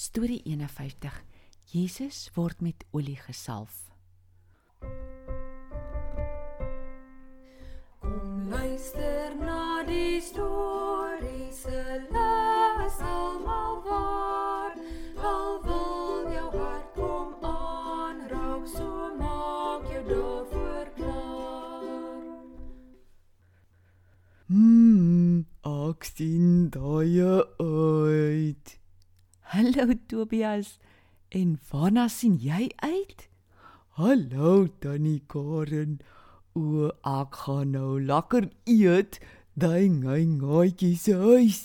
Storie 51. Jesus word met olie gesalf. Kom luister na die storie se les almal waar. Al wil jou hart kom aanraak, so maak jou daarvoor klaar. Ek sien daai uit. Hallo Tobias. En waarna sien jy uit? Hallo Tannie Karen. O, ek gaan nou lekker eet. Daai ngai ngaatjie se huis.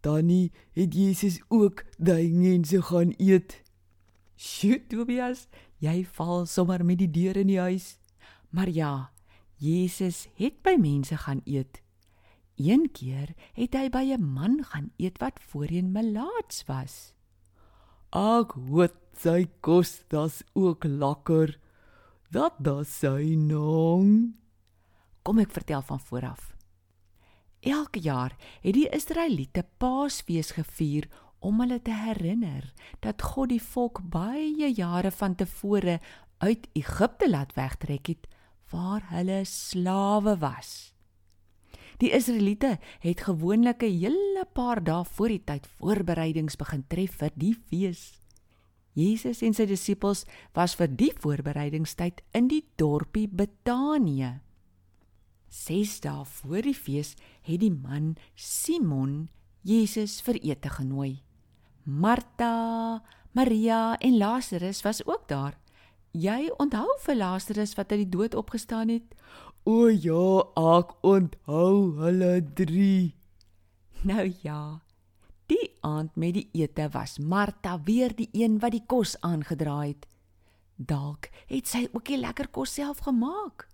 Tannie, het Jesus ook daai mense gaan eet? Sjoe Tobias, jy val sommer met die deur in die huis. Maar ja, Jesus het by mense gaan eet. Een keer het hy by 'n man gaan eet wat voorheen melaats was. Ek hoor sy kos das ook lekker. Dat das sy naam. Kom ek vertel van vooraf. Elke jaar het die Israeliete Paasfees gevier om hulle te herinner dat God die volk baie jare van tevore uit Egipte laat wegtrek het waar hulle slawe was. Die Israeliete het gewoonlik 'n hele paar dae voor die tyd voorbereidings begin tref vir die fees. Jesus en sy disippels was vir die voorbereidingstyd in die dorpie Betanië. 6 dae voor die fees het die man Simon Jesus vir ete genooi. Martha, Maria en Lazarus was ook daar. Jy onthou vir Lazarus wat uit die dood opgestaan het? O ja, ek onthou hulle drie. Nou ja. Die aand met die ete was Martha weer die een wat die kos aangedra het. Dalk het sy ook die lekker kos self gemaak.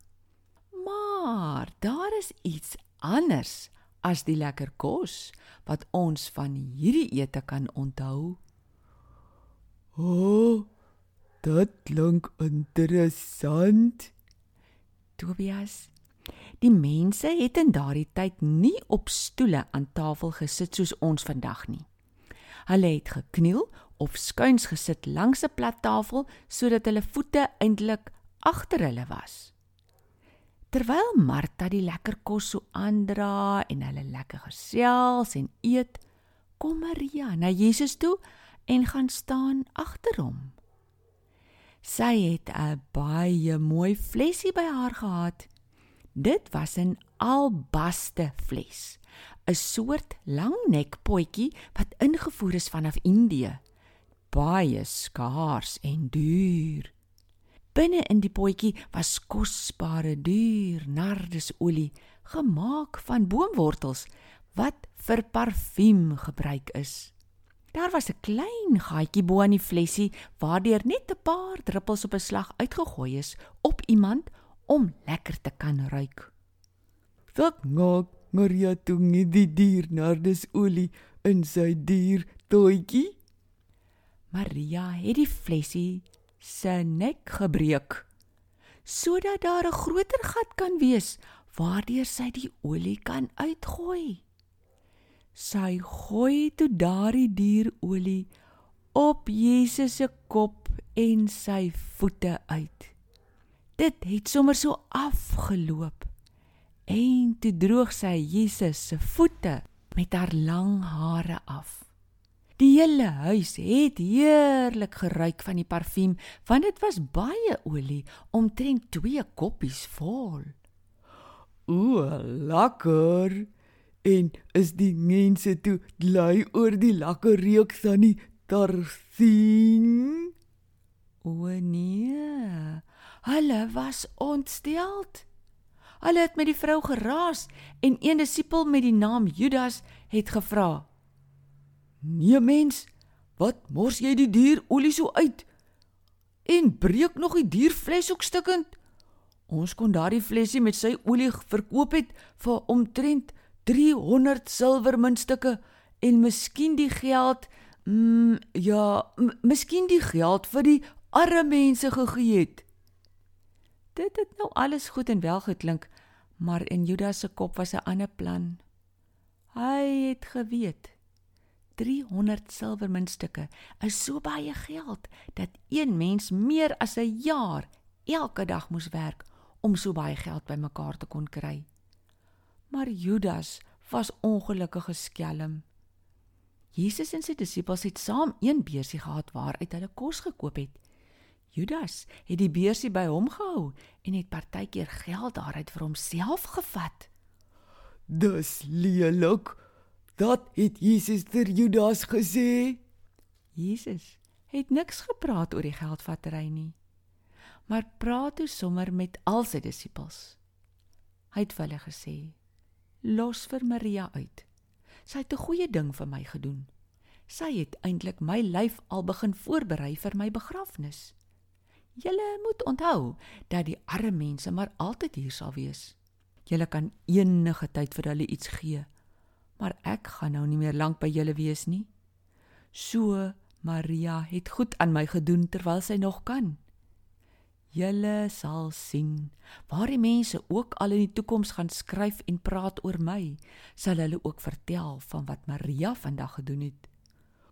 Maar daar is iets anders as die lekker kos wat ons van hierdie ete kan onthou. O, oh, dit klink interessant. Tobias, die mense het in daardie tyd nie op stoele aan tafel gesit soos ons vandag nie. Hulle het gekniel of skuins gesit langs 'n plat tafel sodat hulle voete eintlik agter hulle was. Terwyl Martha die lekker kos so aandra en hulle lekker gesels en eet, kom Maria na Jesus toe en gaan staan agter hom. Sy het 'n baie mooi flesie by haar gehad. Dit was 'n albaste fles, 'n soort langnekpotjie wat ingevoer is vanaf Indië. Baie skaars en duur. Binne in die potjie was kosbare duur nardesolie gemaak van boomwortels wat vir parfuum gebruik is. Daar was 'n klein gaatjie bo aan die flessie waardeur net 'n paar druppels op 'n slag uitgegooi is op iemand om lekker te kan ruik. Sak maak Maria toe nie die dier nardesolie in sy dier toetjie. Maria het die flessie se nek gebreek sodat daar 'n groter gat kan wees waardeur sy die olie kan uitgooi. Sy gooi toe daardie dierolie op Jesus se kop en sy voete uit. Dit het sommer so afgeloop. En toe droog sy Jesus se voete met haar lang hare af. Die hele huis het heerlik geruik van die parfuum, want dit was baie olie, omtrent 2 koppies vol. O, lekker. En is die mense toe bly oor die lekker reuk van die tarsien? O nee. Hulle was ontsteld. Hulle het met die vrou geraas en een disipel met die naam Judas het gevra: "Nee mens, wat mors jy die dier olie so uit? En breek nog die dier vleis ook stukkend? Ons kon daardie flesie met sy olie verkoop het vir omtrent 300 silwermuntstukke en miskien die geld mm ja, miskien die geld vir die arme mense gegee het. Dit het nou alles goed en wel geklink, maar in Judas se kop was 'n ander plan. Hy het geweet 300 silwermuntstukke is so baie geld dat een mens meer as 'n jaar elke dag moes werk om so baie geld bymekaar te kon kry. Maar Judas was ongelukkige skelm. Jesus en sy disippels het saam een beursie gehad waaruit hulle kos gekoop het. Judas het die beursie by hom gehou en het partykeer geld daaruit vir homself gevat. Dis lelik. Dat het Jesus ter Judas gesê. Jesus het niks gepraat oor die geldvattery nie, maar praat toe sommer met al sy disippels. Hy het vir hulle gesê: "Los vir Maria uit. Sy het 'n goeie ding vir my gedoen. Sy het eintlik my lyf al begin voorberei vir my begrafnis. Julle moet onthou dat die arme mense maar altyd hier sal wees. Julle kan enige tyd vir hulle iets gee." maar ek gaan nou nie meer lank by julle wees nie. So Maria het goed aan my gedoen terwyl sy nog kan. Julle sal sien, waar die mense ook al in die toekoms gaan skryf en praat oor my, sal hulle ook vertel van wat Maria vandag gedoen het.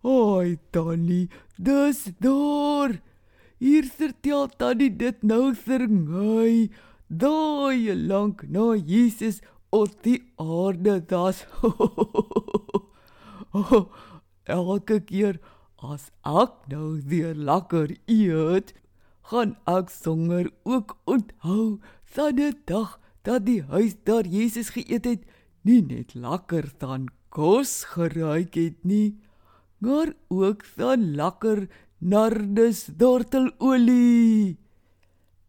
Oi, Tannie, dis dor. Hier vertel Tannie dit nou vir my. Daai lank na Jesus op die aarde das. Elke keer as ek nou weer lekker eet, gaan ek songer ook onthou die dag dat die huis daar Jesus geëet het, nie net lekker dan kos geruik het nie, maar ook dan lekker nardus dortelolie.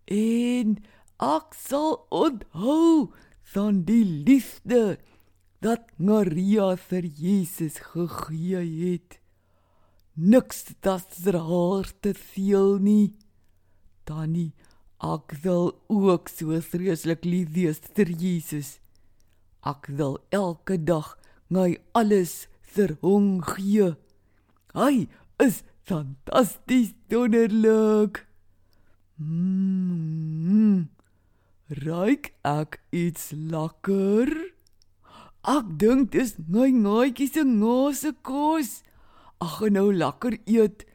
En ek sal onthou van die liefde dat Maria vir Jesus gegee het. Niks dat haar te veel nie. Tannie, ek wil ook so vreeslik lief wees vir Jesus. Ek wil elke dag my alles vir hom gee. Hy is fantasties wonderlik. Mmm. Ryk ek iets lekker? Ek dink dis my maatjie se ngose kos. Ag nou lekker eet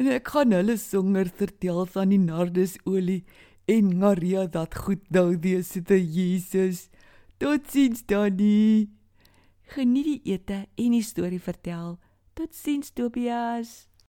en ek gaan hulle songer vertel van die nardusolie en Maria dat goed nou wees te Jesus. Totsiens Danny. Geniet die ete en die storie vertel. Totsiens Tobias.